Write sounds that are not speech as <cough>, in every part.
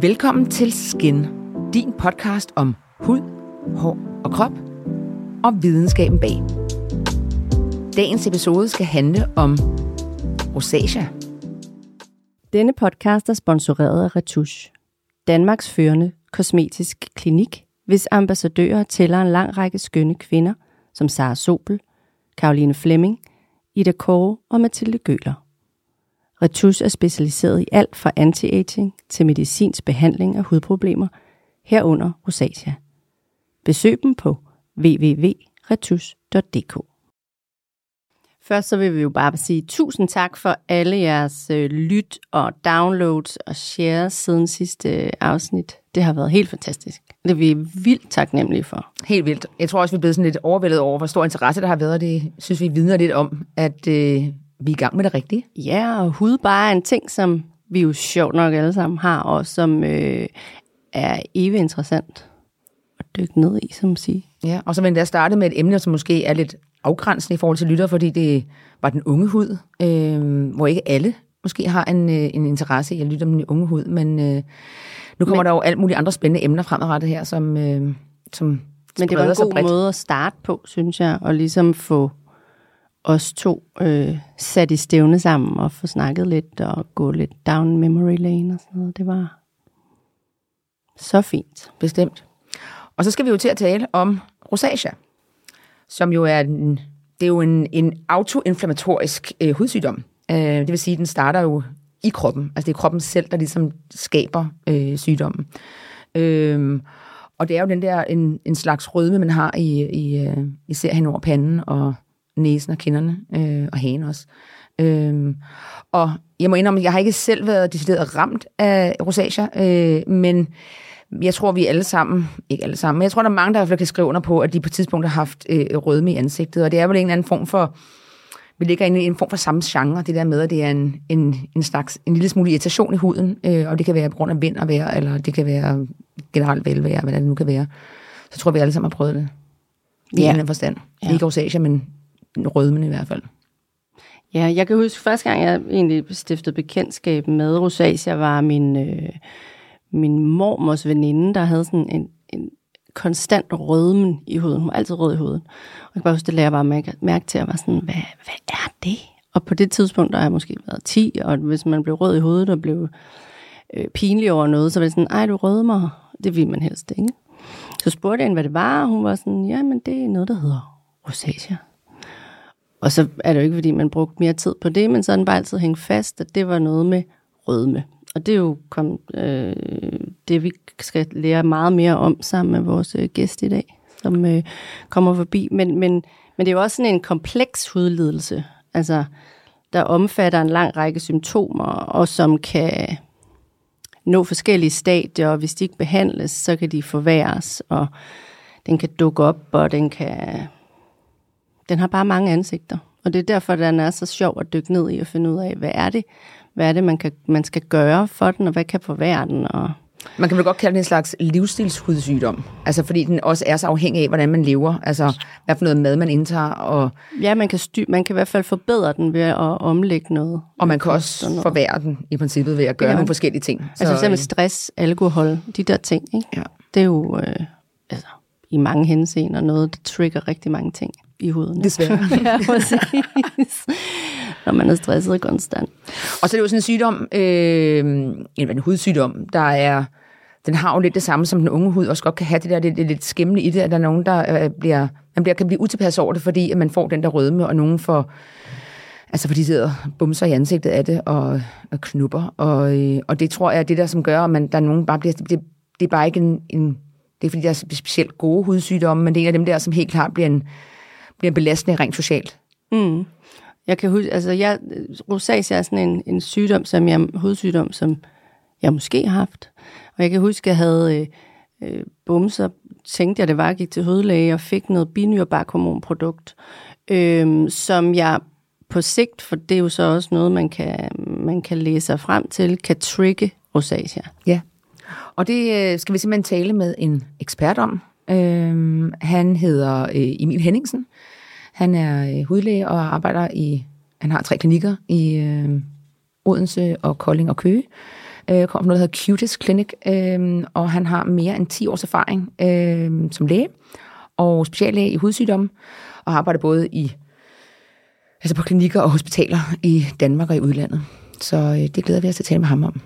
Velkommen til Skin, din podcast om hud, hår og krop og videnskaben bag. Dagens episode skal handle om rosacea. Denne podcast er sponsoreret af Retouche, Danmarks førende kosmetisk klinik, hvis ambassadører tæller en lang række skønne kvinder, som Sara Sobel, Karoline Flemming, Ida Kåre og Mathilde Gøler. Retus er specialiseret i alt fra anti-aging til medicinsk behandling af hudproblemer, herunder rosacea. Besøg dem på www.retus.dk. Først så vil vi jo bare sige tusind tak for alle jeres øh, lyt og downloads og shares siden sidste øh, afsnit. Det har været helt fantastisk. Det er vi vildt taknemmelige for. Helt vildt. Jeg tror også, vi er blevet sådan lidt overvældet over, hvor stor interesse der har været, og det synes vi vidner lidt om, at øh, vi er i gang med det rigtige. Ja, og hud bare er en ting, som vi jo sjovt nok alle sammen har, og som øh, er evigt interessant at dykke ned i, som sige. Ja, og så vil jeg starte med et emne, som måske er lidt afgrænsende i forhold til lytter, fordi det var den unge hud, øh, hvor ikke alle måske har en, øh, en interesse i at lytte om den unge hud, men øh, nu kommer men, der jo alt mulige andre spændende emner fremadrettet her, som, øh, som Men det var en god måde at starte på, synes jeg, og ligesom få os to øh, sat i stævne sammen og få snakket lidt og gå lidt down memory lane og sådan noget. Det var så fint. Bestemt. Og så skal vi jo til at tale om rosacea, som jo er en, det er jo en, en autoinflammatorisk øh, hudsygdom. Øh, det vil sige, at den starter jo i kroppen. Altså det er kroppen selv, der ligesom skaber øh, sygdommen. Øh, og det er jo den der en, en slags rødme, man har i, i øh, især hen over panden og næsen og kinderne øh, og hagen også. Øh, og jeg må indrømme, jeg har ikke selv været decideret ramt af rosacea, øh, men jeg tror, vi alle sammen, ikke alle sammen, men jeg tror, der er mange, der i hvert fald kan skrive under på, at de på et tidspunkt har haft øh, rødme i ansigtet, og det er vel en eller anden form for, vi ligger inde i en form for samme genre, det der med, at det er en, en, en slags, en lille smule irritation i huden, øh, og det kan være på grund af vind og vejr, eller det kan være generelt velvære, hvad det nu kan være. Så tror vi alle sammen har prøvet det. I ja. en forstand. Ja. Ikke rosacea, men rødmen i hvert fald. Ja, jeg kan huske, første gang jeg egentlig stiftede bekendtskab med rosacea, var min, øh, min mormors veninde, der havde sådan en, en konstant rødmen i huden. Hun var altid rød i huden. Og jeg kan bare huske, det lærer bare mærke, mærke til at var sådan, hvad, hvad er det? Og på det tidspunkt, der har jeg måske været 10, og hvis man blev rød i hovedet og blev øh, pinlig over noget, så var det sådan, ej, du rødmer. mig. Det vil man helst ikke. Så spurgte jeg hende, hvad det var, og hun var sådan, ja, men det er noget, der hedder rosacea. Og så er det jo ikke, fordi man brugte mere tid på det, men så den bare altid hængt fast, at det var noget med rødme. Og det er jo kom, øh, det, vi skal lære meget mere om sammen med vores øh, gæst i dag, som øh, kommer forbi. Men, men, men det er jo også sådan en kompleks hudlidelse, altså, der omfatter en lang række symptomer, og som kan nå forskellige stadier, og hvis de ikke behandles, så kan de forværres, og den kan dukke op, og den kan den har bare mange ansigter. Og det er derfor, den er så sjov at dykke ned i og finde ud af, hvad er det, hvad er det man, kan, man skal gøre for den, og hvad kan forvære den. Og man kan vel godt kalde det en slags livsstilshudssygdom. Altså fordi den også er så afhængig af, hvordan man lever. Altså hvad for noget mad man indtager. Og ja, man kan, styr, man kan i hvert fald forbedre den ved at omlægge noget. Og man kan også forværre den i princippet ved at gøre ja. nogle forskellige ting. Altså så, simpelthen stress, alkohol, de der ting. Ikke? Ja. Det er jo øh, altså, i mange henseender noget, der trigger rigtig mange ting i huden. Desværre. <laughs> ja, præcis. Når man er stresset konstant. Og så er det jo sådan en sygdom, øh, en hudsygdom, der er, den har jo lidt det samme, som den unge hud også godt kan have, det der det, det lidt skæmmende i det, at der er nogen, der øh, bliver, man bliver, kan blive utilpas over det, fordi at man får den der rødme, og nogen får, altså fordi de sidder bumser i ansigtet af det, og, og knupper, og, øh, og det tror jeg er det der, som gør, at man, der er nogen bare bliver, det, det er bare ikke en, en det er fordi, der er specielt gode hudsygdomme, men det er en af dem der, som helt klart bliver en, bliver en belastning rent socialt. Mm. Jeg kan huske, altså jeg, rosacea er sådan en, en sygdom, som jeg, hudsygdom, som jeg måske har haft. Og jeg kan huske, at jeg havde øh, øh, bumser, tænkte jeg, det var, jeg gik til hudlæge og fik noget binyrbarkhormonprodukt, øh, som jeg på sigt, for det er jo så også noget, man kan, man kan læse sig frem til, kan trigge rosacea. Ja, og det øh, skal vi simpelthen tale med en ekspert om. Øh, han hedder øh, Emil Henningsen. Han er øh, hudlæge og arbejder i, han har tre klinikker i øh, Odense og Kolding og Køge. øh, kommer fra noget, der hedder Cutis Clinic, øh, og han har mere end 10 års erfaring øh, som læge og speciallæge i hudsygdomme, og arbejder både i altså på klinikker og hospitaler i Danmark og i udlandet. Så øh, det glæder vi os til at tale med ham om.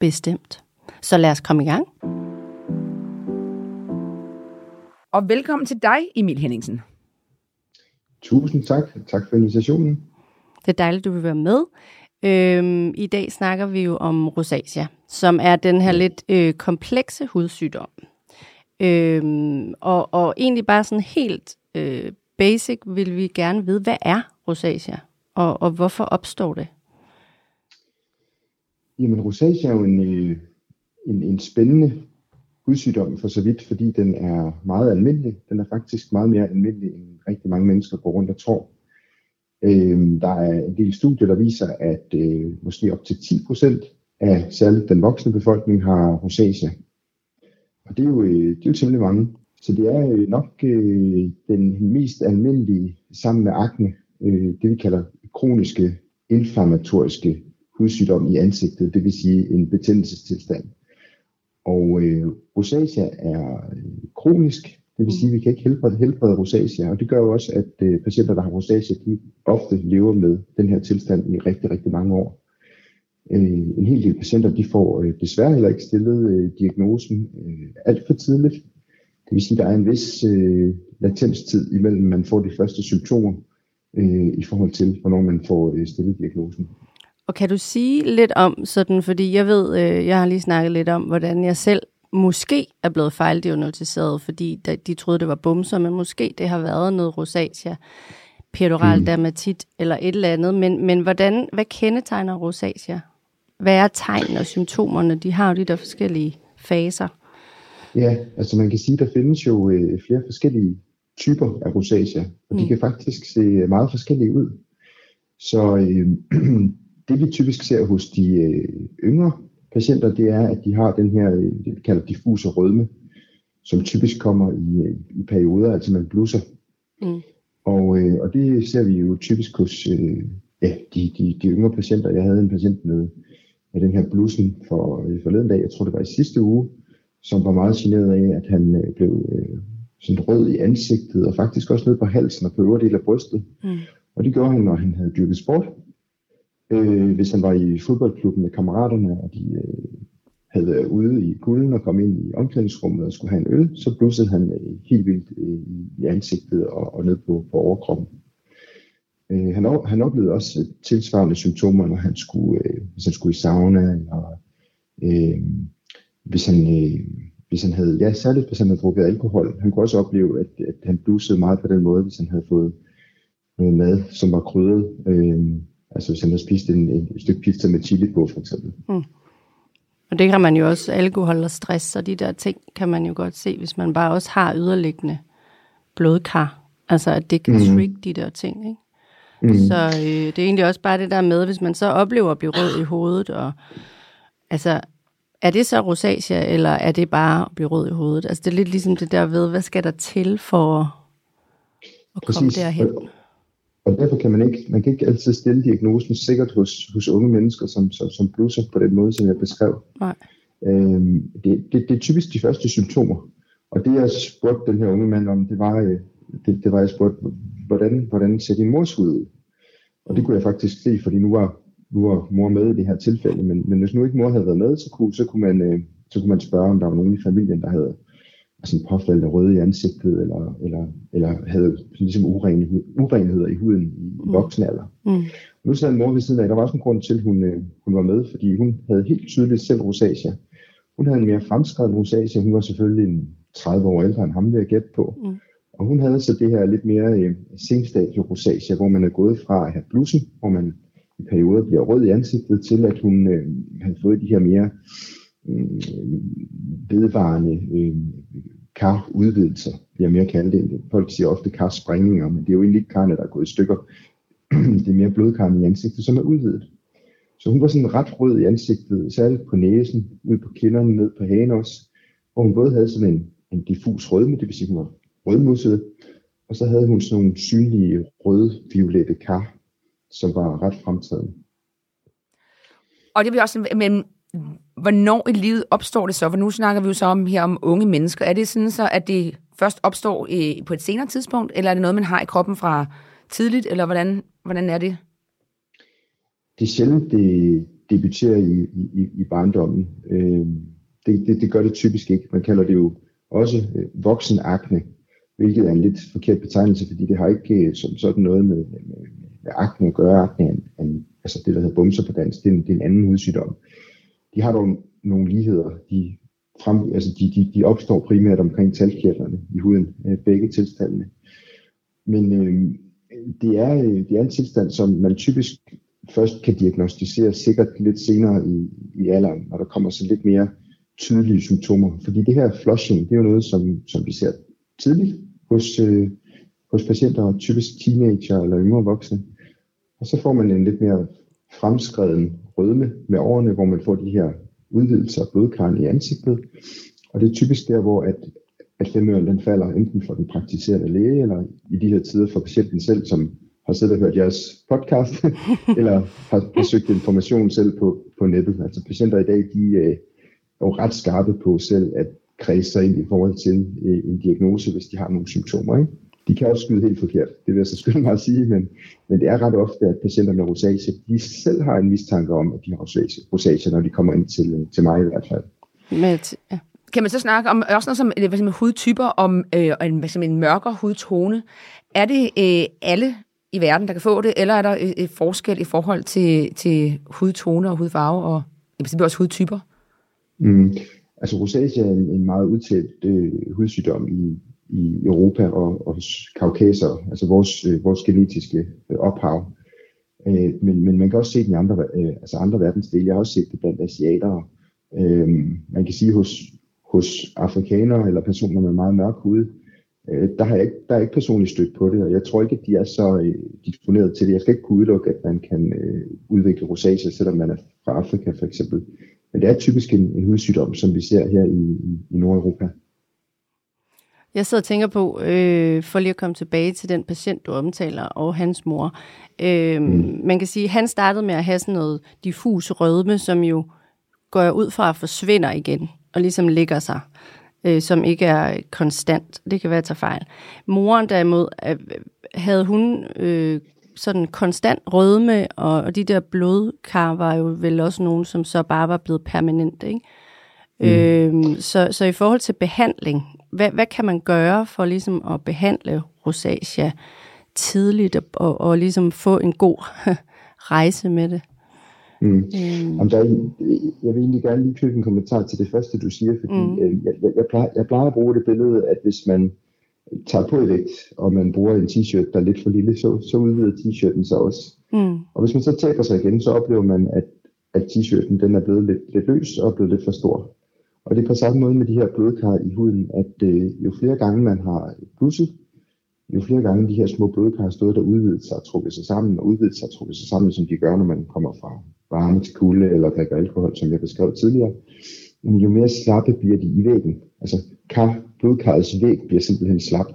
Bestemt. Så lad os komme i gang. Og velkommen til dig, Emil Henningsen. Tusind tak. Tak for invitationen. Det er dejligt, du vil være med. Øhm, I dag snakker vi jo om rosacea, som er den her lidt øh, komplekse hudsygdom. Øhm, og, og egentlig bare sådan helt øh, basic vil vi gerne vide, hvad er rosacea, og, og hvorfor opstår det? Jamen, rosacea er jo en, øh, en, en spændende hudsygdom for så vidt, fordi den er meget almindelig. Den er faktisk meget mere almindelig, end rigtig mange mennesker går rundt og tror. Øh, der er en del studier, der viser, at øh, måske op til 10% af særligt den voksne befolkning har rosacea. Og det er jo, øh, det er jo temmelig mange. Så det er øh, nok øh, den mest almindelige sammen med akne, øh, det vi kalder kroniske inflammatoriske hudsygdom i ansigtet, det vil sige en betændelsestilstand. Og øh, rosacea er øh, kronisk, det vil sige, at vi kan ikke helbrede, helbrede rosacea, og det gør jo også, at øh, patienter, der har rosacea, de ofte lever med den her tilstand i rigtig, rigtig mange år. Øh, en hel del patienter, de får øh, desværre heller ikke stillet øh, diagnosen øh, alt for tidligt. Det vil sige, at der er en vis øh, latenstid imellem, man får de første symptomer øh, i forhold til, hvornår man får øh, stillet diagnosen. Og kan du sige lidt om sådan, fordi jeg ved, øh, jeg har lige snakket lidt om, hvordan jeg selv måske er blevet fejldiagnostiseret, fordi de troede, det var bumser, men måske det har været noget rosacea, peroral mm. dermatit eller et eller andet. Men, men hvordan, hvad kendetegner rosacea? Hvad er tegnene og symptomerne? De har jo de der forskellige faser. Ja, altså man kan sige, der findes jo øh, flere forskellige typer af rosacea, og mm. de kan faktisk se meget forskellige ud. Så øh, <clears throat> det vi typisk ser hos de øh, yngre patienter, det er, at de har den her, øh, det vi kalder diffuse rødme, som typisk kommer i, øh, i perioder, altså man blusser. Mm. Og, øh, og det ser vi jo typisk hos øh, ja, de, de, de yngre patienter. Jeg havde en patient med, med den her blussen for øh, forleden dag, jeg tror det var i sidste uge, som var meget generet af, at han øh, blev øh, sådan rød i ansigtet, og faktisk også ned på halsen og på øvre del af brystet. Mm. Og det gjorde han, når han havde dyrket sport. Øh, hvis han var i fodboldklubben med kammeraterne, og de øh, havde været ude i kulden og kom ind i omklædningsrummet og skulle have en øl, så blussede han øh, helt vildt øh, i ansigtet og, og ned på, på overkroppen. Øh, han, han oplevede også tilsvarende symptomer, når han skulle, øh, hvis han skulle i sauna, eller øh, hvis, han, øh, hvis han havde, ja særligt hvis han havde drukket alkohol. Han kunne også opleve, at, at han blussede meget på den måde, hvis han havde fået noget mad, som var krydret. Øh, Altså hvis han har spist en, en, et stykke pizza med chili på, for eksempel. Mm. Og det kan man jo også, alkohol og stress og de der ting, kan man jo godt se, hvis man bare også har yderliggende blodkar. Altså at det kan mm. trick de der ting, ikke? Mm. Så øh, det er egentlig også bare det der med, hvis man så oplever at blive rød i hovedet, og altså, er det så rosacea, eller er det bare at blive rød i hovedet? Altså det er lidt ligesom det der ved, hvad skal der til for at Præcis. komme derhen? Og derfor kan man ikke, man kan ikke altid stille diagnosen sikkert hos, hos unge mennesker, som, som, som blusser på den måde, som jeg beskrev. Nej. Øhm, det, det, det er typisk de første symptomer. Og det jeg spurgte den her unge mand om, det var, øh, det, det var jeg spurgte, hvordan, hvordan ser din mors hud ud? Og det kunne jeg faktisk se, fordi nu var, nu var mor med i det her tilfælde, men, men hvis nu ikke mor havde været med, så kunne, så kunne, man, øh, så kunne man spørge, om der var nogen i familien, der havde sådan påfaldende røde i ansigtet, eller, eller, eller havde ligesom uren, urenheder i huden i mm. voksen alder. Mm. Nu sad en mor ved siden af, der var også en grund til, at hun, øh, hun var med, fordi hun havde helt tydeligt selv rosacea. Hun havde en mere fremskreden rosacea, hun var selvfølgelig en 30 år ældre end ham, vil jeg gætte på. Mm. Og hun havde så det her lidt mere øh, senstadie rosacea, hvor man er gået fra at have blussen, hvor man i perioder bliver rød i ansigtet, til at hun øh, havde fået de her mere øh, vedvarende øh, karudvidelser, Jeg mere kalde det. Folk siger ofte karsprængninger, men det er jo egentlig ikke karne, der er gået i stykker. <clears throat> det er mere blodkarne i ansigtet, som er udvidet. Så hun var sådan ret rød i ansigtet, særligt på næsen, ud på kinderne, ned på hagen også, hvor hun både havde sådan en, en diffus rødme, det vil sige, hun var rødmusset, og så havde hun sådan nogle synlige rød-violette kar, som var ret fremtrædende. Og det vil også, men hvornår i livet opstår det så? For nu snakker vi jo så om her om unge mennesker. Er det sådan så, at det først opstår i, på et senere tidspunkt, eller er det noget, man har i kroppen fra tidligt, eller hvordan, hvordan er det? Det er sjældent, det debuterer i, i, i barndommen. Øh, det, det, det gør det typisk ikke. Man kalder det jo også øh, voksenakne, hvilket er en lidt forkert betegnelse, fordi det har ikke øh, som sådan noget med, med, med akne at gøre. Akne er en, en, altså det, der hedder bumser på dansk, det er en, det er en anden hudsygdom. De har dog nogle ligheder. De, frem, altså de, de, de opstår primært omkring talkirtlerne i huden, øh, begge tilstandene. Men øh, det, er, øh, det er en tilstand, som man typisk først kan diagnostisere sikkert lidt senere i, i alderen, når der kommer så lidt mere tydelige symptomer. Fordi det her flushing, det er jo noget, som, som vi ser tidligt hos, øh, hos patienter, typisk teenager eller yngre voksne. Og så får man en lidt mere fremskreden rødme med årene, hvor man får de her udvidelser af blodkarren i ansigtet. Og det er typisk der, hvor at, at femøren den falder enten for den praktiserende læge, eller i de her tider for patienten selv, som har siddet og hørt jeres podcast, <laughs> eller har, søgt information selv på, på nettet. Altså patienter i dag, de øh, er jo ret skarpe på selv at kredse sig ind i forhold til øh, en diagnose, hvis de har nogle symptomer. Ikke? De kan også skyde helt forkert, det vil jeg så skynde mig at sige, men, men det er ret ofte, at patienter med rosacea, de selv har en mistanke om, at de har rosacea, rosacea når de kommer ind til, til mig i hvert fald. Med, ja. Kan man så snakke om også noget som hvad med hudtyper, om øh, en, hvad en mørkere hudtone? Er det øh, alle i verden, der kan få det, eller er der et, et forskel i forhold til, til hudtone og hudfarve og i princippet også hudtyper? Mm. Altså rosacea er en, en meget udtalt øh, hudsygdom i, i Europa og, og hos kaukaser, altså vores, øh, vores genetiske øh, ophav. Øh, men, men man kan også se den i andre, øh, altså andre verdensdele. Jeg har også set det blandt asiater. Øh, man kan sige hos, hos afrikanere eller personer med meget mørk hud, øh, der, har jeg ikke, der er ikke personligt stødt på det, og jeg tror ikke, at de er så øh, disponeret til det. Jeg skal ikke kunne udelukke, at man kan øh, udvikle rosacea, selvom man er fra Afrika for eksempel. Men det er typisk en, en hudsygdom, som vi ser her i, i, i Nordeuropa. Jeg sidder og tænker på, øh, for lige at komme tilbage til den patient, du omtaler, og hans mor. Øh, mm. Man kan sige, at han startede med at have sådan noget diffus rødme, som jo går ud fra at forsvinder igen, og ligesom ligger sig, øh, som ikke er konstant. Det kan være, at tage fejl. Moren derimod, øh, havde hun øh, sådan konstant rødme, og, og de der blodkar var jo vel også nogen, som så bare var blevet permanent, ikke? Mm. Øh, så, så i forhold til behandling, hvad, hvad kan man gøre for ligesom at behandle rosacea tidligt og, og, ligesom få en god <laughs> rejse med det? Mm. Mm. Jamen, der er, jeg vil egentlig gerne lige knytte en kommentar til det første, du siger, fordi mm. øh, jeg, jeg, jeg, plejer, jeg plejer at bruge det billede, at hvis man tager på i vægt, og man bruger en t-shirt, der er lidt for lille, så, så udvider t-shirten sig også. Mm. Og hvis man så taber sig igen, så oplever man, at, at t-shirten den er blevet lidt, lidt løs og blevet lidt for stor. Og det er på samme måde med de her blodkar i huden, at øh, jo flere gange man har blusset, jo flere gange de her små blodkar har stået der udvidet sig og trukket sig sammen, og udvidet sig og trukket sig sammen, som de gør, når man kommer fra varme til kulde eller drikker alkohol, som jeg beskrev tidligere, jo mere slappe bliver de i væggen. Altså kar, blodkarrets væg bliver simpelthen slap.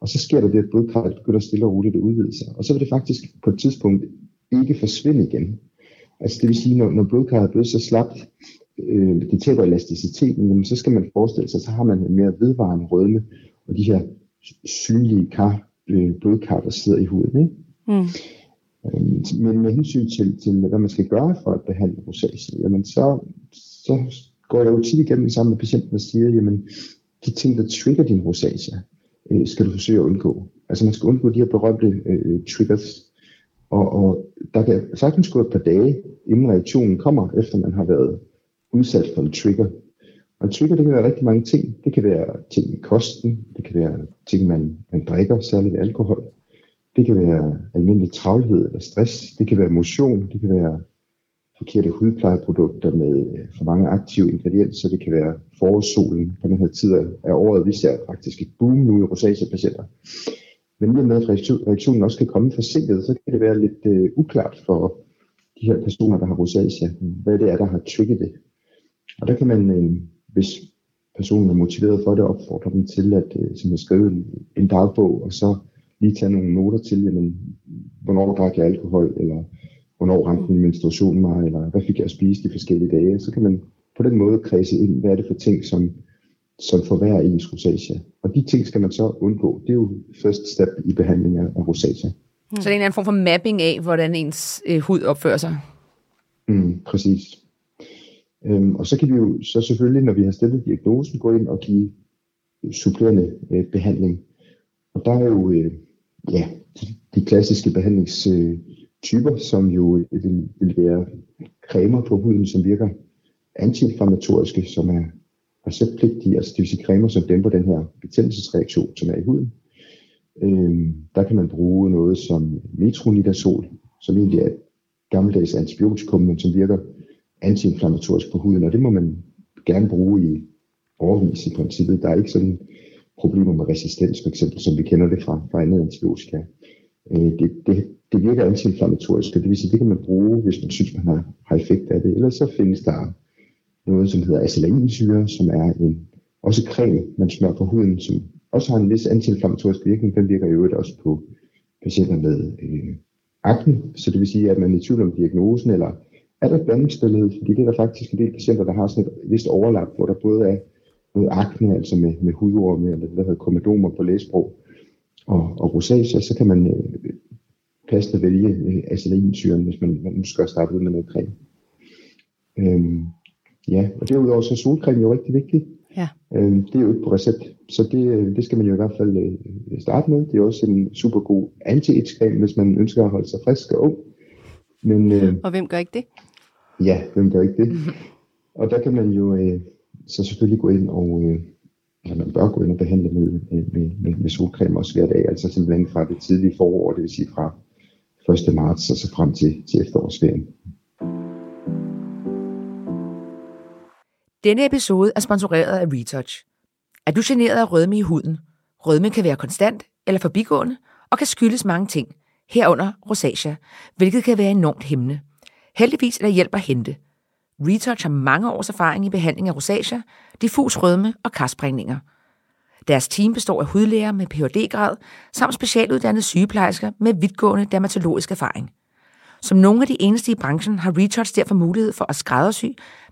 Og så sker der det, at blodkarret begynder stille og roligt at udvide sig. Og så vil det faktisk på et tidspunkt ikke forsvinde igen. Altså det vil sige, når, når blodkarret er blevet så slapt, øh, det taber elasticiteten, jamen, så skal man forestille sig, så har man en mere vedvarende rødme, og de her synlige kar, øh, blodkar, der sidder i huden. Ikke? Mm. Øh, men med hensyn til, til, hvad man skal gøre for at behandle rosacea, jamen så, så går jeg jo tit igennem sammen med patienten og siger, jamen de ting, der trigger din rosacea, øh, skal du forsøge at undgå. Altså man skal undgå de her berømte øh, triggers. Og, og der kan sagtens gå et par dage, inden reaktionen kommer, efter man har været udsat for en trigger. Og en trigger, det kan være rigtig mange ting. Det kan være ting i kosten, det kan være ting, man, man drikker, særligt alkohol. Det kan være almindelig travlhed eller stress. Det kan være motion. Det kan være forkerte hudplejeprodukter med øh, for mange aktive ingredienser. Det kan være forårssolen på den her tid af året. Vi ser faktisk et boom nu i rosacea-patienter. Men i og med, at reaktionen også kan komme forsinket, så kan det være lidt øh, uklart for de her personer, der har rosacea, hvad det er, der har trigget det. Og der kan man, øh, hvis personen er motiveret for det, opfordre dem til at øh, som skrive en dagbog, og så lige tage nogle noter til, jamen, hvornår drikker jeg alkohol, eller hvornår ramte min menstruation mig, eller hvad fik jeg at spise de forskellige dage. Så kan man på den måde kredse ind, hvad er det for ting, som, som forværrer ens rosacea. Og de ting skal man så undgå. Det er jo første step i behandlingen af rosacea. Mm. Så det er en anden form for mapping af, hvordan ens øh, hud opfører sig? Mm, præcis. Øhm, og så kan vi jo så selvfølgelig, når vi har stillet diagnosen, gå ind og give supplerende øh, behandling. Og der er jo øh, ja, de, de klassiske behandlingstyper, øh, som jo øh, vil, vil være cremer på huden, som virker antiinflammatoriske, som er receptpligtige, altså det vil sige cremer, som dæmper den her betændelsesreaktion, som er i huden. Øhm, der kan man bruge noget som metronidazol, som egentlig er et gammeldags antibiotikum, men som virker antiinflammatorisk på huden, og det må man gerne bruge i overvis i princippet. Der er ikke sådan problemer med resistens, for eksempel, som vi kender det fra, fra andet antibiotika. Øh, det, det, det virker antiinflammatorisk, og det vil sige, det kan man bruge, hvis man synes, man har, har effekt af det. Ellers så findes der noget, som hedder acelainsyre, som er en, også creme, man smører på huden, som også har en vis antiinflammatorisk virkning. Den virker i øvrigt også på patienter med øh, akne, så det vil sige, at man er i tvivl om diagnosen, eller er der et blandingsbillede, fordi det er der faktisk en del patienter, der har sådan et vist overlap, hvor der både er noget akne, altså med, med hudorme, eller det der hedder komedomer på læsprog, og, og rosacea, så kan man øh, passende vælge øh, acelinsyren, hvis man, man skal starte ud med noget creme. Øhm, ja, og derudover så er solcreme jo rigtig vigtigt. Ja. Øhm, det er jo ikke på recept, så det, øh, det skal man jo i hvert fald øh, starte med. Det er også en super god anti creme hvis man ønsker at holde sig frisk og ung. Men, øh, og hvem gør ikke det? Ja, hvem gør ikke det? <laughs> og der kan man jo øh, så selvfølgelig gå ind og, øh, eller man bør gå ind og behandle med, med, med, med solcreme også hver dag, altså simpelthen fra det tidlige forår, det vil sige fra 1. marts og så frem til, til efterårsferien. Denne episode er sponsoreret af Retouch. Er du generet af rødme i huden? Rødme kan være konstant eller forbigående, og kan skyldes mange ting, herunder rosacea, hvilket kan være enormt hæmmende. Heldigvis er der hjælp at hente. Retouch har mange års erfaring i behandling af rosacea, diffus rødme og karsprængninger. Deres team består af hudlæger med Ph.D.-grad samt specialuddannede sygeplejersker med vidtgående dermatologisk erfaring. Som nogle af de eneste i branchen har Retouch derfor mulighed for at skræddersy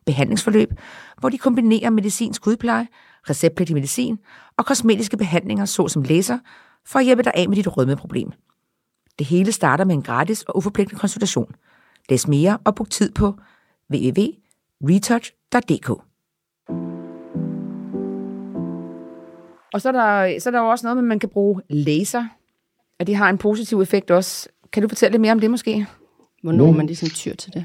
behandlingsforløb, hvor de kombinerer medicinsk hudpleje, receptpligtig medicin og kosmetiske behandlinger såsom laser for at hjælpe dig af med dit rødmeproblem. Det hele starter med en gratis og uforpligtende konsultation. Læs mere og book tid på www.retouch.dk. Og så er, der, så er der jo også noget med, at man kan bruge laser, at det har en positiv effekt også. Kan du fortælle lidt mere om det måske? Hvornår ja. man ligesom tyr til det?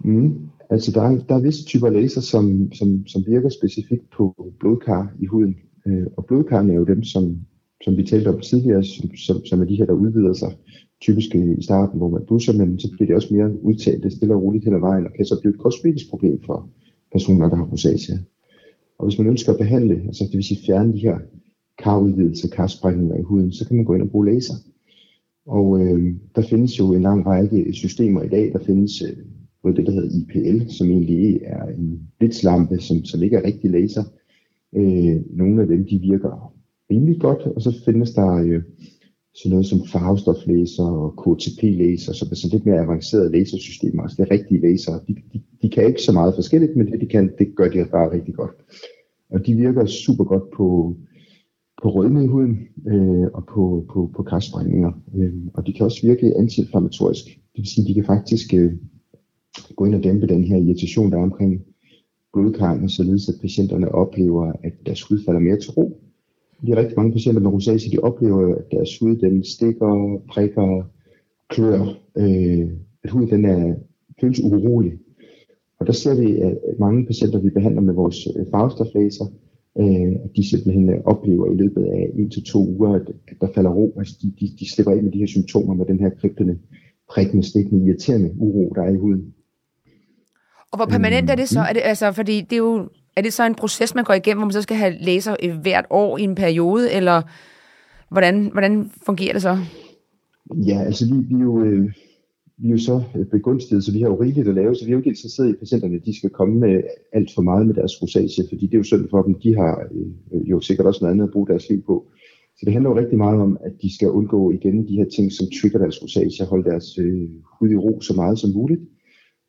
Mm. Altså der er, der er visse typer laser, som, som, som virker specifikt på blodkar i huden. Øh, og blodkarne er jo dem, som, som vi talte om tidligere, som, som, som er de her, der udvider sig typisk i starten, hvor man busser, men så bliver det også mere udtalt, det stille og roligt hen ad vejen, og kan så blive et kosmetisk problem for personer, der har rosacea. Og hvis man ønsker at behandle, altså det vil sige fjerne de her karudvidelser, karsprængninger i huden, så kan man gå ind og bruge laser. Og øh, der findes jo en lang række systemer i dag. Der findes øh, både det, der hedder IPL, som egentlig er en blitzlampe, som, som ikke er rigtig laser. Øh, nogle af dem, de virker rimelig godt, og så findes der øh, sådan noget som farvestoflæser og KTP-læser, som er sådan lidt mere avancerede lasersystemer. Altså det er rigtige laser. De, de, de kan ikke så meget forskelligt, men det de kan, det gør de bare rigtig godt. Og de virker super godt på, på rødme i huden øh, og på, på, på kræftsprængninger. Øh, og de kan også virke antiinflammatorisk. Det vil sige, at de kan faktisk øh, gå ind og dæmpe den her irritation, der er omkring blodkarrene, således at patienterne oplever, at deres hud falder mere til ro. Er rigtig mange patienter med rosacea, de oplever, at deres hud den stikker, prikker, klør, øh, at huden den er, føles urolig. Og der ser vi, at mange patienter, vi behandler med vores øh, farvestoflaser, øh, at de simpelthen øh, oplever i løbet af en til to uger, at, at der falder ro. Altså de, de, de slipper ind med de her symptomer med den her kribtende, prikkende, stikkende, irriterende uro, der er i huden. Og hvor permanent er det så? Er det, altså, fordi det er jo er det så en proces, man går igennem, hvor man så skal have læser hvert år i en periode, eller hvordan, hvordan fungerer det så? Ja, altså vi, vi, er jo, øh, vi er jo så øh, begunstiget, så vi har jo rigeligt at lave, så vi er jo ikke interesseret i, at patienterne de skal komme med alt for meget med deres rosacea, fordi det er jo synd for dem. De har øh, jo sikkert også noget andet at bruge deres liv på. Så det handler jo rigtig meget om, at de skal undgå igen de her ting, som trigger deres rosacea, holde deres øh, hud i ro så meget som muligt.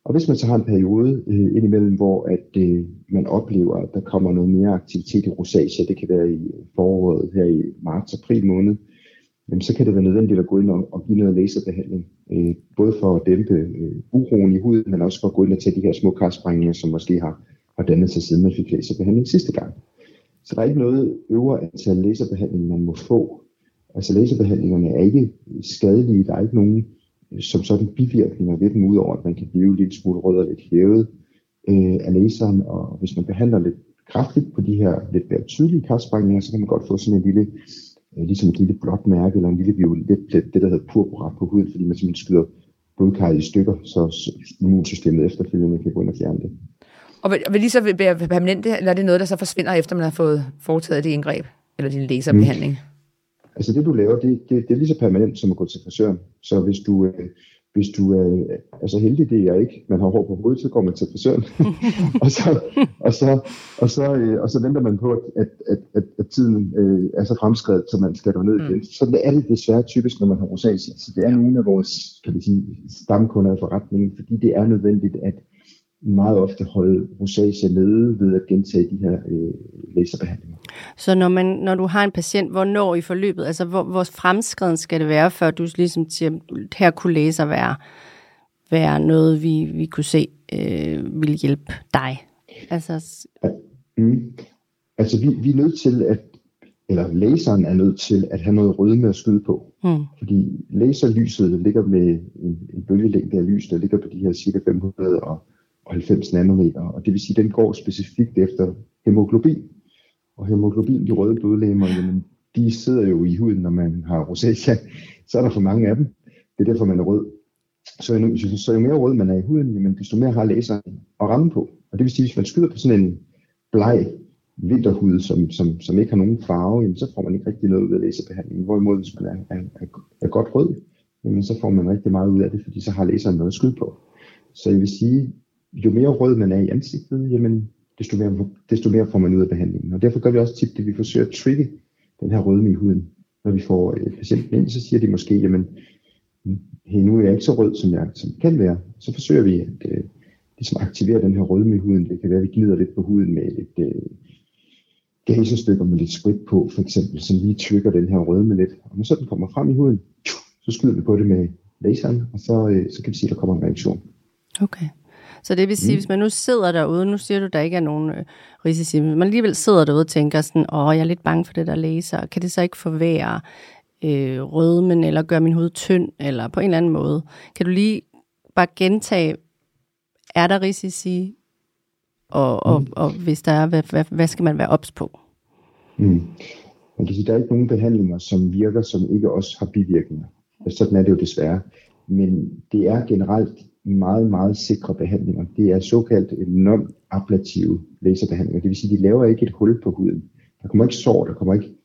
Og hvis man så har en periode øh, indimellem, hvor at øh, man oplever, at der kommer noget mere aktivitet i rosacea, det kan være i foråret her i marts-april måned, jamen, så kan det være nødvendigt at gå ind og, og give noget laserbehandling. Øh, både for at dæmpe øh, uroen i huden, men også for at gå ind og tage de her små karsprængninger, som måske har, har dannet sig siden man fik laserbehandling sidste gang. Så der er ikke noget øvre antal laserbehandling, man må få. Altså laserbehandlingerne er ikke skadelige, der er ikke nogen som sådan bivirkninger ved dem, udover at man kan blive lille smule rød og lidt hævet øh, af laseren, og hvis man behandler lidt kraftigt på de her lidt mere tydelige karsprængninger, så kan man godt få sådan en lille, øh, ligesom et lille blåt mærke, eller en lille violet plet, det der hedder purpura på huden, fordi man simpelthen skyder blodkarret i stykker, så immunsystemet efterfølgende kan gå ind og fjerne det. Og vil, vil de så være permanente, eller er det noget, der så forsvinder, efter man har fået foretaget det indgreb, eller din laserbehandling? Mm. Altså det, du laver, det, det, det er lige så permanent som at gå til frisøren. Så hvis du, øh, hvis du er altså heldig, det er jeg ikke, man har hår på hovedet, så går man til frisøren. <laughs> og, så, og, så, og, så, øh, og så venter man på, at, at, at, at tiden øh, er så fremskrevet, så man skal ned igen. Mm. Så er det desværre typisk, når man har rosacea. Så det er nogle af vores kan vi sige, stamkunder i forretningen, fordi det er nødvendigt, at meget ofte holde rosacea nede ved at gentage de her øh, laserbehandlinger. Så når, man, når du har en patient, hvornår i forløbet, altså hvor, hvor fremskreden skal det være, før du ligesom siger, her kunne laser være, være noget, vi, vi kunne se øh, vil hjælpe dig? Altså, ja, mm. altså vi, vi er nødt til at, eller laseren er nødt til at have noget rødme at skyde på. Mm. Fordi laserlyset ligger med en, en bølgelængde af lys, der ligger på de her cirka 500 og 90 nanometer, og det vil sige, at den går specifikt efter hemoglobin. Og hemoglobin, de røde blodlegemer, jamen, de sidder jo i huden, når man har rosacea. Så er der for mange af dem. Det er derfor, man er rød. Så jo, så jo mere rød man er i huden, jamen, desto mere har laseren at ramme på. Og det vil sige, at hvis man skyder på sådan en bleg vinterhud, som, som, som ikke har nogen farve, jamen, så får man ikke rigtig noget ud af laserbehandlingen. Hvorimod, hvis man er, er, er, er godt rød, jamen, så får man rigtig meget ud af det, fordi så har laseren noget at skyde på. Så jeg vil sige, jo mere rød man er i ansigtet, jamen, desto mere, desto mere får man ud af behandlingen. Og derfor gør vi også tit, det, vi forsøger at trigge den her rødme i huden. Når vi får øh, patienten ind, så siger de måske, jamen, hey, nu er jeg ikke så rød, som jeg som kan være. Så forsøger vi at øh, ligesom aktivere den her rødme i huden. Det kan være, at vi glider lidt på huden med et øh, gasestykker med lidt sprit på, for eksempel, som lige trykker den her rødme lidt. Og når så den kommer frem i huden, så skyder vi på det med laseren, og så, øh, så kan vi sige, at der kommer en reaktion. Okay. Så det vil sige, mm. hvis man nu sidder derude, nu siger du, der ikke er nogen øh, risici, men man alligevel sidder derude og tænker sådan, åh, jeg er lidt bange for det der laser, kan det så ikke forvære øh, rødmen, eller gøre min hud tynd, eller på en eller anden måde? Kan du lige bare gentage, er der risici, og, og, mm. og, og hvis der er, hvad, hvad, hvad skal man være ops på? Mm. Man kan sige, der er ikke nogen behandlinger, som virker, som ikke også har bivirkninger. Sådan er det jo desværre. Men det er generelt meget, meget sikre behandlinger. Det er såkaldt non-ablative laserbehandlinger. Det vil sige, at de laver ikke et hul på huden. Der kommer ikke sår, der kommer ikke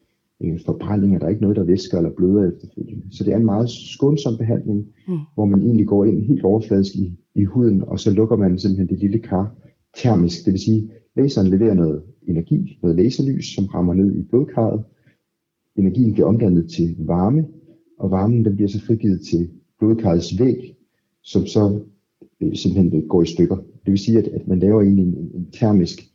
øh, forbrændinger, der er ikke noget, der væsker eller bløder efterfølgende. Så det er en meget skånsom behandling, mm. hvor man egentlig går ind helt overfladisk i, i huden, og så lukker man simpelthen det lille kar termisk. Det vil sige, at laseren leverer noget energi, noget laserlys, som rammer ned i blodkarret. Energien bliver omdannet til varme, og varmen den bliver så frigivet til blodkarrets væg, som så øh, simpelthen går i stykker. Det vil sige, at, at man laver en, en, en termisk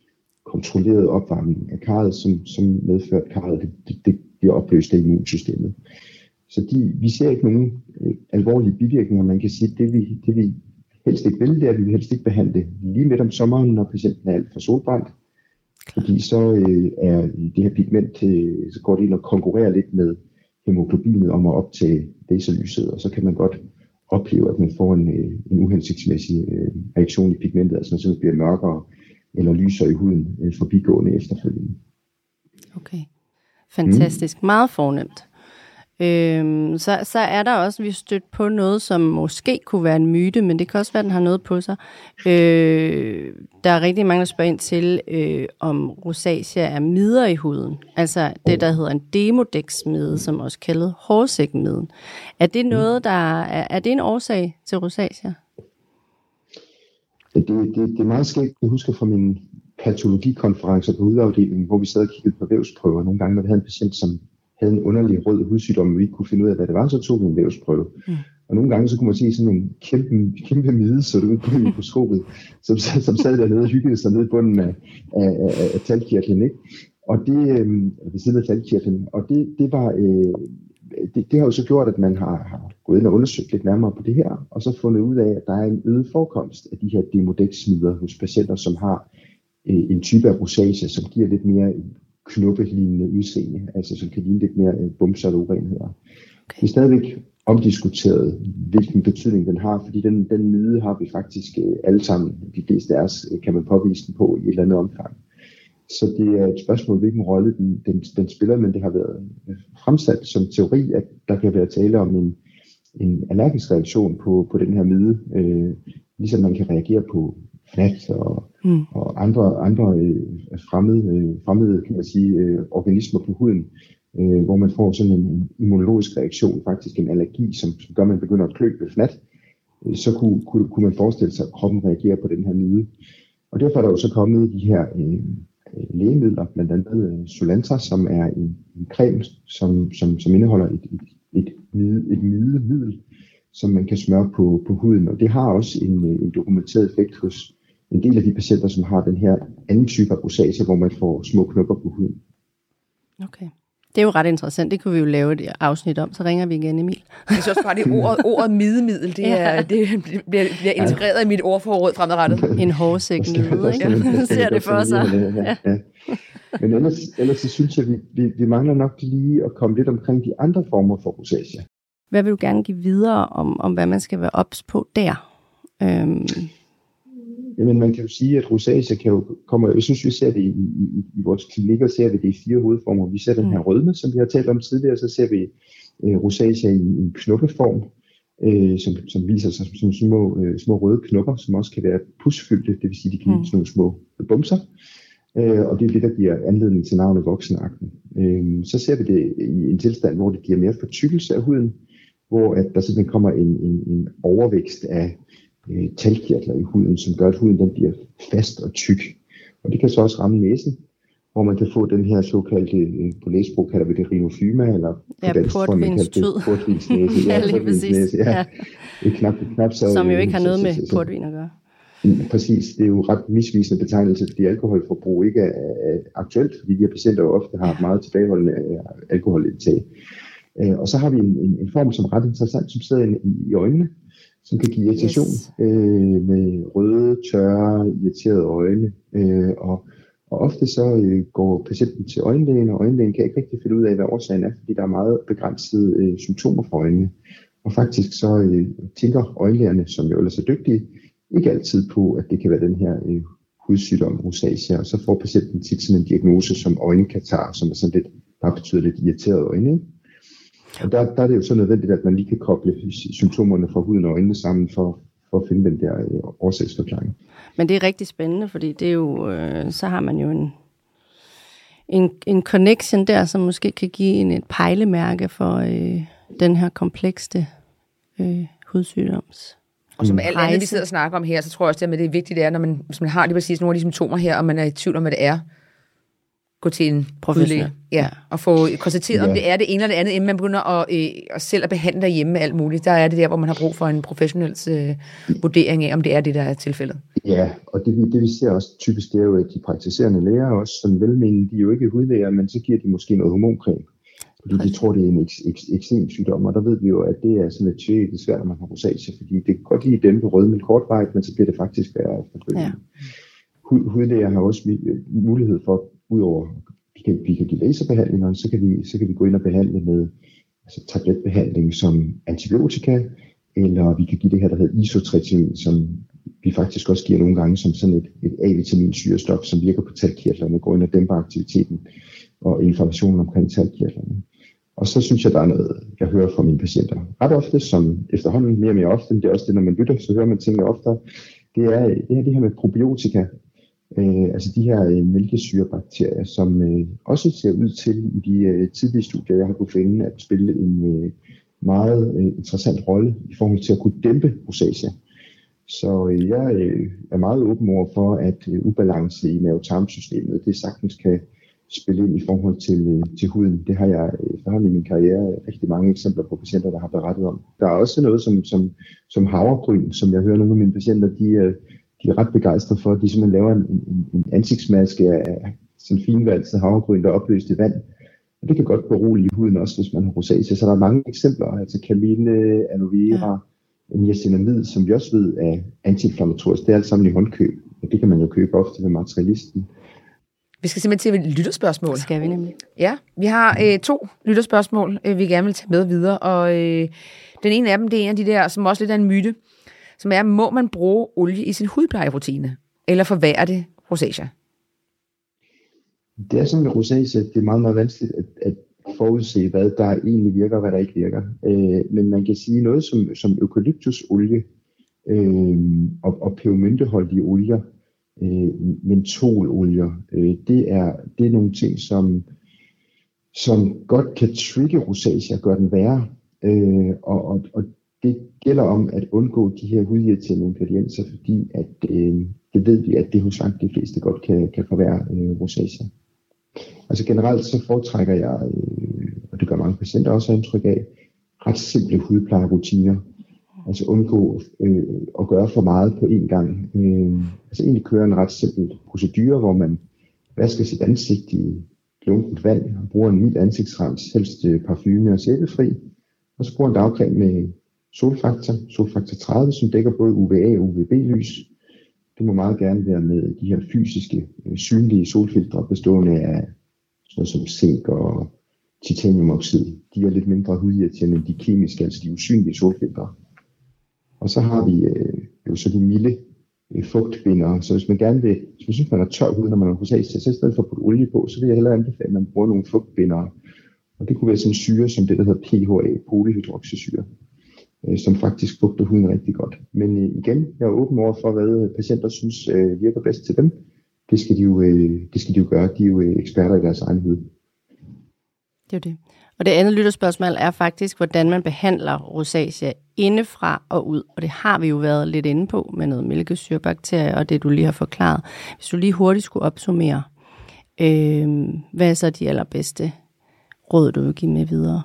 kontrolleret opvarmning af karret, som, som medfører, at karret det, det, det bliver opløst af immunsystemet. Så de, vi ser ikke nogen øh, alvorlige bivirkninger. Man kan sige, at det vi, det vi helst ikke vil, det er, at vi vil helst ikke behandle lige midt om sommeren, når patienten er alt for solbrændt. Fordi så øh, er det her pigment, øh, så går det ind og konkurrerer lidt med hemoglobinet om at optage laserlyset, og så kan man godt opleve, at man får en, øh, en uhensigtsmæssig øh, reaktion i pigmentet, altså man det bliver mørkere eller lysere i huden øh, forbigående efterfølgende. Okay, fantastisk. Mm. Meget fornemt. Øhm, så, så er der også, vi stødt på noget, som måske kunne være en myte, men det kan også være, at den har noget på sig. Øh, der er rigtig mange, der spørger ind til, øh, om rosacea er midder i huden. Altså det, der hedder en demodex-mide, som også kaldet hårsækmiden. Er det noget, der er, er det en årsag til rosacea? Det, det, det er meget skægt. Jeg husker fra min patologikonference på hudafdelingen, hvor vi sad og kiggede på vævsprøver nogle gange, når vi havde en patient, som havde en underlig rød hudsygdom, og vi ikke kunne finde ud af, hvad det var, så tog vi en vævsprøve. Mm. Og nogle gange så kunne man se sådan nogle kæmpe, kæmpe mide, så det ud på mikroskopet, <laughs> som, som sad dernede og hyggede sig nede i bunden af, af, af, af talkirtlen. Ikke? Og det, øh, ved siden af talkirtlen. Og det, det var, øh, det, det har jo så gjort, at man har, har gået ind og undersøgt lidt nærmere på det her, og så fundet ud af, at der er en øget forekomst af de her demodex-smider hos patienter, som har øh, en type af rosacea, som giver lidt mere knuppelignende udseende, altså som kan ligne lidt mere øh, bumser eller urenheder. Okay. Det er stadigvæk omdiskuteret, hvilken betydning den har, fordi den, den myde har vi faktisk øh, alle sammen, de fleste af os, øh, kan man påvise den på i et eller andet omfang. Så det er et spørgsmål, hvilken rolle den, den, den spiller, men det har været øh, fremsat som teori, at der kan være tale om en, en allergisk reaktion på, på den her myde, øh, ligesom man kan reagere på fnat og, mm. og andre, andre øh, fremmede, øh, fremmede kan man sige, øh, organismer på huden, øh, hvor man får sådan en immunologisk reaktion, faktisk en allergi, som, som gør, at man begynder at klø ved fnat, øh, så kunne, kunne, kunne man forestille sig, at kroppen reagerer på den her myde. Og derfor er der jo så kommet de her øh, lægemidler, blandt andet øh, Solanta, som er en, en creme, som, som, som indeholder et, et, et, mide, et middel, som man kan smøre på, på huden. Og det har også en, en dokumenteret effekt hos en del af de patienter, som har den her anden type af rosacea, hvor man får små knopper på huden. Okay. Det er jo ret interessant. Det kunne vi jo lave et afsnit om. Så ringer vi igen, Emil. Jeg synes også bare, det ordet, <laughs> ordet midemiddel, det, er, det bliver, bliver integreret i mit ordforråd fremadrettet. En hårsæk nede, ikke? <laughs> Så ser det for sig. Ja. Ja. Men ellers, ellers så synes jeg, vi, vi, vi mangler nok lige at komme lidt omkring de andre former for rosacea. Hvad vil du gerne give videre om, om hvad man skal være ops på der? Øhm. Jamen man kan jo sige, at rosacea kan jo komme, jeg synes vi ser det i, i, i vores klinikker, ser vi det i fire hovedformer. Vi ser den her mm. rødme, som vi har talt om tidligere, så ser vi øh, rosacea i, en knuppeform, øh, som, som viser sig som små, øh, små røde knopper, som også kan være pusfyldte, det vil sige, de kan mm. nogle små bumser. Øh, og det er det, der giver anledning til navnet voksenakten. Øh, så ser vi det i en tilstand, hvor det giver mere fortykkelse af huden, hvor at der simpelthen kommer en, en, en overvækst af øh, talkirtler i huden, som gør, at huden den bliver fast og tyk. Og det kan så også ramme næsen, hvor man kan få den her såkaldte, øh, på læsbrug kalder vi det rinofyma, eller på ja, dansk tror man kalder det <laughs> portvinsnæse. ja, lige præcis. Ja. ja. Knap, knap, så, Som jo ikke har noget med portvin at gøre. Præcis, det er jo ret misvisende betegnelse, fordi alkoholforbrug ikke er, er aktuelt, fordi de her patienter jo ofte har et meget tilbageholdende øh, alkoholindtag. Øh, og så har vi en, en, en form, som er ret interessant, som sidder i, i øjnene, som kan give irritation yes. øh, med røde, tørre, irriterede øjne. Øh, og, og ofte så øh, går patienten til øjenlægen, og øjenlægen kan ikke rigtig finde ud af, hvad årsagen er, fordi der er meget begrænsede øh, symptomer for øjnene. Og faktisk så øh, tænker øjenlægerne, som jo ellers er dygtige, ikke altid på, at det kan være den her øh, hudsygdom, rosacea, og så får patienten tit sådan en diagnose som øjenkatar, som er sådan lidt, der betyder lidt irriteret øjne. Ikke? Og der, der er det jo så nødvendigt, at man lige kan koble symptomerne fra huden og øjnene sammen for, for at finde den der øh, årsagsforklaring. Men det er rigtig spændende, fordi det er jo, øh, så har man jo en, en, en connection der, som måske kan give en et pejlemærke for øh, den her komplekse øh, hudsygdoms. Og som mm. alt andet, vi sidder og snakker om her, så tror jeg også, at det er vigtigt, det er, når man, hvis man har lige præcis nogle af de symptomer her, og man er i tvivl om, hvad det er, gå til en professionel. Ja, og få konstateret, ja. om det er det ene eller det andet, inden man begynder at, øh, at selv at behandle derhjemme med alt muligt. Der er det der, hvor man har brug for en professionel øh, vurdering af, om det er det, der er tilfældet. Ja, og det, det vi ser også typisk, det er jo, at de praktiserende læger også, som velmenende, de er jo ikke hudlæger, men så giver de måske noget hormoncreme. Fordi de tror, det er en ekstrem sygdom, og der ved vi jo, at det er sådan lidt tjek, det er svært, når man har rosacea, fordi det kan godt lide dem på rød, men kortvarigt, men så bliver det faktisk værre efterfølgende. Ja. Hudlæger har også mulighed for udover vi kan, vi kan give laserbehandlinger, så kan, vi, så kan vi gå ind og behandle med altså tabletbehandling som antibiotika, eller vi kan give det her, der hedder isotretinoin, som vi faktisk også giver nogle gange som sådan et, et A-vitaminsyrestof, som virker på talkirtlerne, går ind og dæmper aktiviteten og informationen omkring talkirtlerne. Og så synes jeg, der er noget, jeg hører fra mine patienter. Ret ofte, som efterhånden mere og mere ofte, det er også det, når man lytter, så hører man tingene ofte, det er det, er det her med probiotika, øh, altså de her øh, mælkesyrebakterier, som øh, også ser ud til i de øh, tidlige studier, jeg har kunnet finde, at spille en øh, meget øh, interessant rolle i forhold til at kunne dæmpe rosacea. Så øh, jeg øh, er meget åben over for, at øh, ubalance i mavetarmsystemet, det sagtens kan spille ind i forhold til, øh, til huden. Det har jeg øh, efterhånden i min karriere rigtig mange eksempler på patienter, der har berettet om. Der er også noget som, som, som havregryn, som jeg hører nogle af mine patienter, de, øh, de er ret begejstrede for. De simpelthen laver en, en, en ansigtsmaske af sådan finvalset havregryn, der er opløst i vand. Og det kan godt berolige huden også, hvis man har rosacea. Så der er mange eksempler, altså kamille, aloe vera, ja. niacinamid, som vi også ved er antiinflammatorisk. Det er alt sammen i håndkøb. Og det kan man jo købe ofte ved materialisten. Vi skal simpelthen til et lytterspørgsmål. Det skal vi nemlig. Ja, vi har øh, to lytterspørgsmål, øh, vi gerne vil tage med videre. Og øh, den ene af dem, det er en af de der, som også lidt er en myte, som er, må man bruge olie i sin hudplejerutine? Eller forværre det rosacea? Det er sådan med rosacea, det er meget, meget vanskeligt at, at forudse, hvad der egentlig virker og hvad der ikke virker. Øh, men man kan sige noget som, som eukalyptusolie øh, og, og pebermynteholdige olier, øh, mentololier, øh, det, er, det er nogle ting, som, som godt kan trigge rosacea og gøre den værre. Øh, og, og, og det gælder om at undgå de her hudirriterende ingredienser, fordi at, øh, det ved vi, at det hos langt de fleste godt kan, kan forværre øh, rosacea. Altså generelt så foretrækker jeg, øh, og det gør mange patienter også indtryk af, ret simple hudplejerutiner. Altså undgå øh, at gøre for meget på én gang. Øh, altså egentlig køre en ret simpel procedure, hvor man vasker sit ansigt i lunkent vand og bruger en mild ansigtsrens, helst øh, parfume og sæbefri. Og så bruger en dagcreme med solfaktor, solfaktor 30, som dækker både UVA og UVB-lys. Du må meget gerne være med de her fysiske, øh, synlige solfiltre, bestående af sådan noget som zink og titaniumoxid. De er lidt mindre hudirriterende end de kemiske, altså de usynlige solfiltre. Og så har vi øh, jo så de milde øh, fugtbindere. Så hvis man gerne vil, hvis man synes, man er tør hud, når man har rosacea, så i stedet for at putte olie på, så vil jeg hellere anbefale, at man bruger nogle fugtbindere. Og det kunne være sådan en syre som det, der hedder PHA, polyhydroxysyre, øh, som faktisk bugter huden rigtig godt. Men øh, igen, jeg er åben over for, hvad øh, patienter synes øh, virker bedst til dem. Det skal, de jo, øh, det skal de jo gøre. De er jo øh, eksperter i deres egen hud. Det er det. Og det andet lytterspørgsmål er faktisk, hvordan man behandler rosacea indefra og ud. Og det har vi jo været lidt inde på med noget mælkesyrebakterier og det, du lige har forklaret. Hvis du lige hurtigt skulle opsummere, øh, hvad er så de allerbedste råd, du vil give med videre?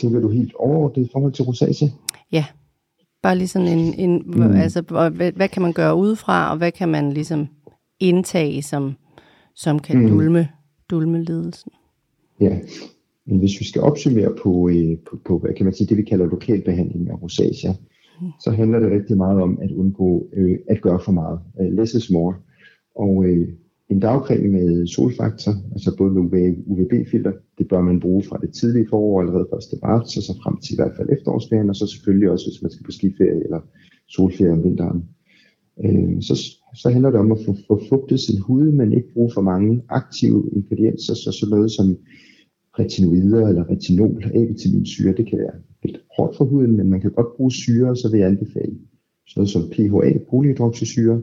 Tænker du helt overordnet i forhold til rosacea? Ja, bare lige sådan en, en mm. altså, hvad, hvad kan man gøre udefra, og hvad kan man ligesom indtage, som, som kan mm. dulme, dulme ledelsen? Ja, men hvis vi skal opsummere på, øh, på, på, hvad kan man sige, det vi kalder lokalbehandling af rosacea, mm. så handler det rigtig meget om at undgå øh, at gøre for meget. Uh, less is more. Og øh, en dagcreme med solfaktor, altså både med UVB-filter, det bør man bruge fra det tidlige forår, allerede 1. marts, og så frem til i hvert fald efterårsferien, og så selvfølgelig også, hvis man skal på skiferie eller solferie om vinteren. Øh, så, så handler det om at få, få fugtet sin hud, men ikke bruge for mange aktive ingredienser, så sådan noget som retinoider eller retinol, A-vitaminsyre, det kan være lidt hårdt for huden, men man kan godt bruge syre, så vil jeg anbefale sådan noget som PHA, polyhydroxysyre,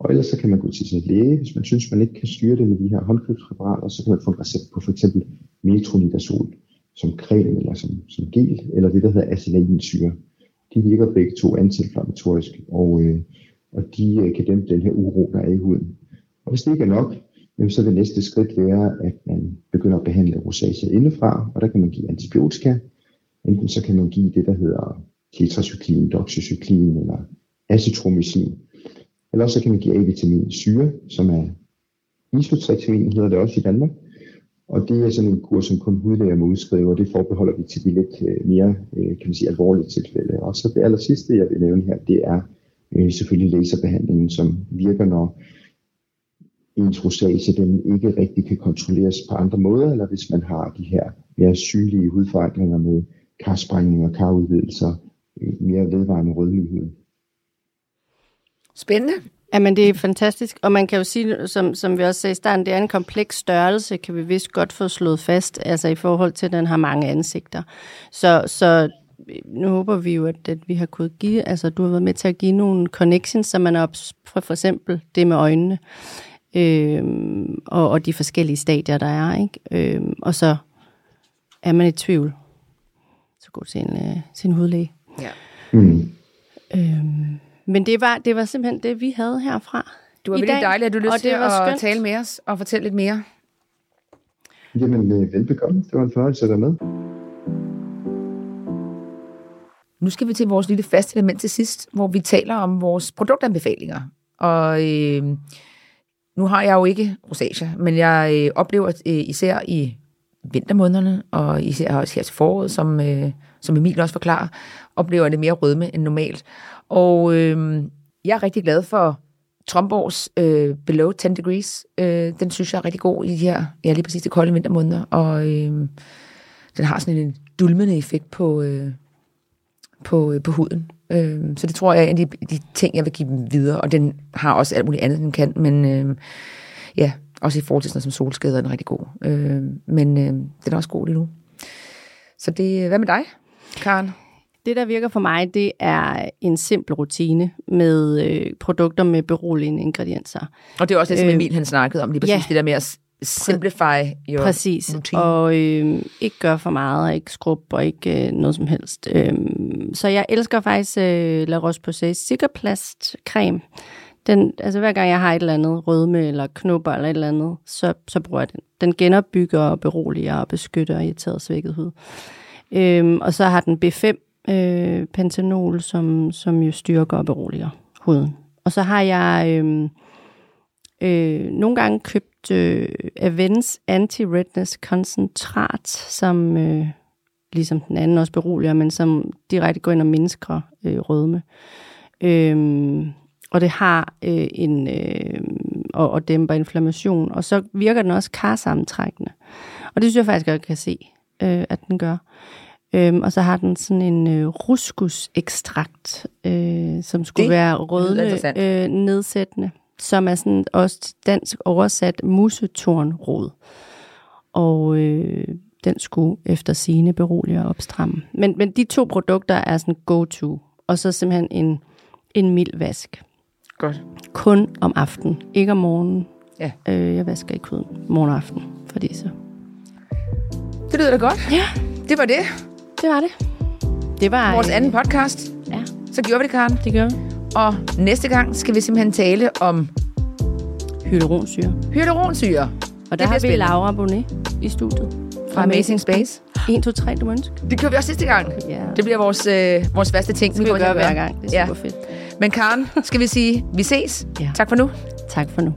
og ellers så kan man gå til sin læge, hvis man synes, man ikke kan styre det med de her håndkøbspræparater, så kan man få en recept på for eksempel metronidazol som creme eller som, som gel, eller det, der hedder acelainsyre. De virker begge to antiinflammatorisk, og, øh, og de øh, kan dæmpe den her uro, der er i huden. Og hvis det ikke er nok, så vil næste skridt være, at man begynder at behandle rosacea indefra, og der kan man give antibiotika. Enten så kan man give det, der hedder tetracyklin, doxycyklin eller acetromycin, eller så kan man give A-vitamin syre, som er isotretinoin, hedder det også i Danmark. Og det er sådan en kur, som kun hudlæger må udskrive, og det forbeholder vi til de lidt øh, mere øh, kan man sige, alvorlige tilfælde. Og så det aller sidste, jeg vil nævne her, det er øh, selvfølgelig laserbehandlingen, som virker, når ens rosacea den ikke rigtig kan kontrolleres på andre måder, eller hvis man har de her mere synlige hudforandringer med karsprængninger, karudvidelser, mere vedvarende rødme. Spændende. Jamen, det er fantastisk. Og man kan jo sige, som, som vi også sagde i starten, det er en kompleks størrelse, kan vi vist godt få slået fast, altså i forhold til, at den har mange ansigter. Så, så nu håber vi jo, at, at vi har kunnet give, altså du har været med til at give nogle connections, så man er op for, for eksempel det med øjnene, øhm, og, og de forskellige stadier, der er, ikke? Øhm, og så er man i tvivl, så gå til en, øh, til en hudlæge. Ja. Mm. Øhm, men det var, det var simpelthen det, vi havde herfra Du er i virkelig dag, dejligt, at du lyst til det var at skønt. tale med os og fortælle lidt mere. Jamen, øh, velbekomme. Det var en fornøjelse at være med. Nu skal vi til vores lille faste element til sidst, hvor vi taler om vores produktanbefalinger. Og øh, nu har jeg jo ikke rosacea, men jeg øh, oplever øh, især i vintermånederne, og især også her til foråret, som, øh, som Emil også forklarer, oplever det mere rødme end normalt. Og øh, jeg er rigtig glad for Tromborgs øh, Below 10 Degrees. Øh, den synes jeg er rigtig god i de her, ja lige præcis de kolde vintermåneder, og øh, den har sådan en dulmende effekt på, øh, på, øh, på huden. Øh, så det tror jeg er en af de, de ting, jeg vil give dem videre, og den har også alt muligt andet, den kan, men øh, ja, også i forhold til sådan noget som solskader er den rigtig god. Øh, men øh, den er også god lige nu. Så det, øh, hvad med dig, Karen? Det, der virker for mig, det er en simpel rutine med øh, produkter med beroligende ingredienser. Og det er også det, som Øh, Emil han snakkede om, lige præcis ja. det der med at simplify your Præcis, routine. og øh, ikke gøre for meget, og ikke skrub, og ikke øh, noget som helst. Øh, så jeg elsker faktisk øh, La Roche-Posay Cicaplast creme. Den, altså hver gang jeg har et eller andet rødme eller knupper eller et eller andet, så, så bruger jeg den. Den genopbygger og beroliger og beskytter irriteret svækket hud. Øhm, og så har den B5 øh, pentanol, som, som jo styrker og beroliger huden. Og så har jeg øh, øh, nogle gange købt øh, Avens Anti-Redness Koncentrat, som øh, ligesom den anden også beroliger, men som direkte går ind og mindsker øh, rødme. Øh, og det har øh, en øh, og, og dæmper inflammation, og så virker den også karsammentrækkende. Og det synes jeg faktisk godt kan se, øh, at den gør. Øhm, og så har den sådan en øh, ruskus-ekstrakt, øh, som skulle Det være interessant. øh, nedsættende, som er sådan også dansk oversat musetornrod. Og øh, den skulle efter sine berolige og opstramme. Men, men de to produkter er sådan go-to, og så simpelthen en, en mild vask. Godt. Kun om aftenen, ikke om morgenen. Ja. Øh, jeg vasker ikke huden morgen og aften, fordi så... Det lyder da godt. Ja, Det var det. Det var det. Det var... Vores øh, anden podcast. Ja, Så gjorde vi det, Karen. det gør vi. Og næste gang skal vi simpelthen tale om Hyaluronsyre. hyaluronsyre Og der har vi. Laura Bonnet i studiet. fra Amazing Space. 1, 2, 3, du må ønske. Det kører vi også sidste gang. Ja. Det bliver vores, øh, vores faste ting. Det skal vi gøre hver gang. Det er Ja. super fedt. Men Karen, skal vi sige, vi ses. Ja. Tak for nu. Tak for nu.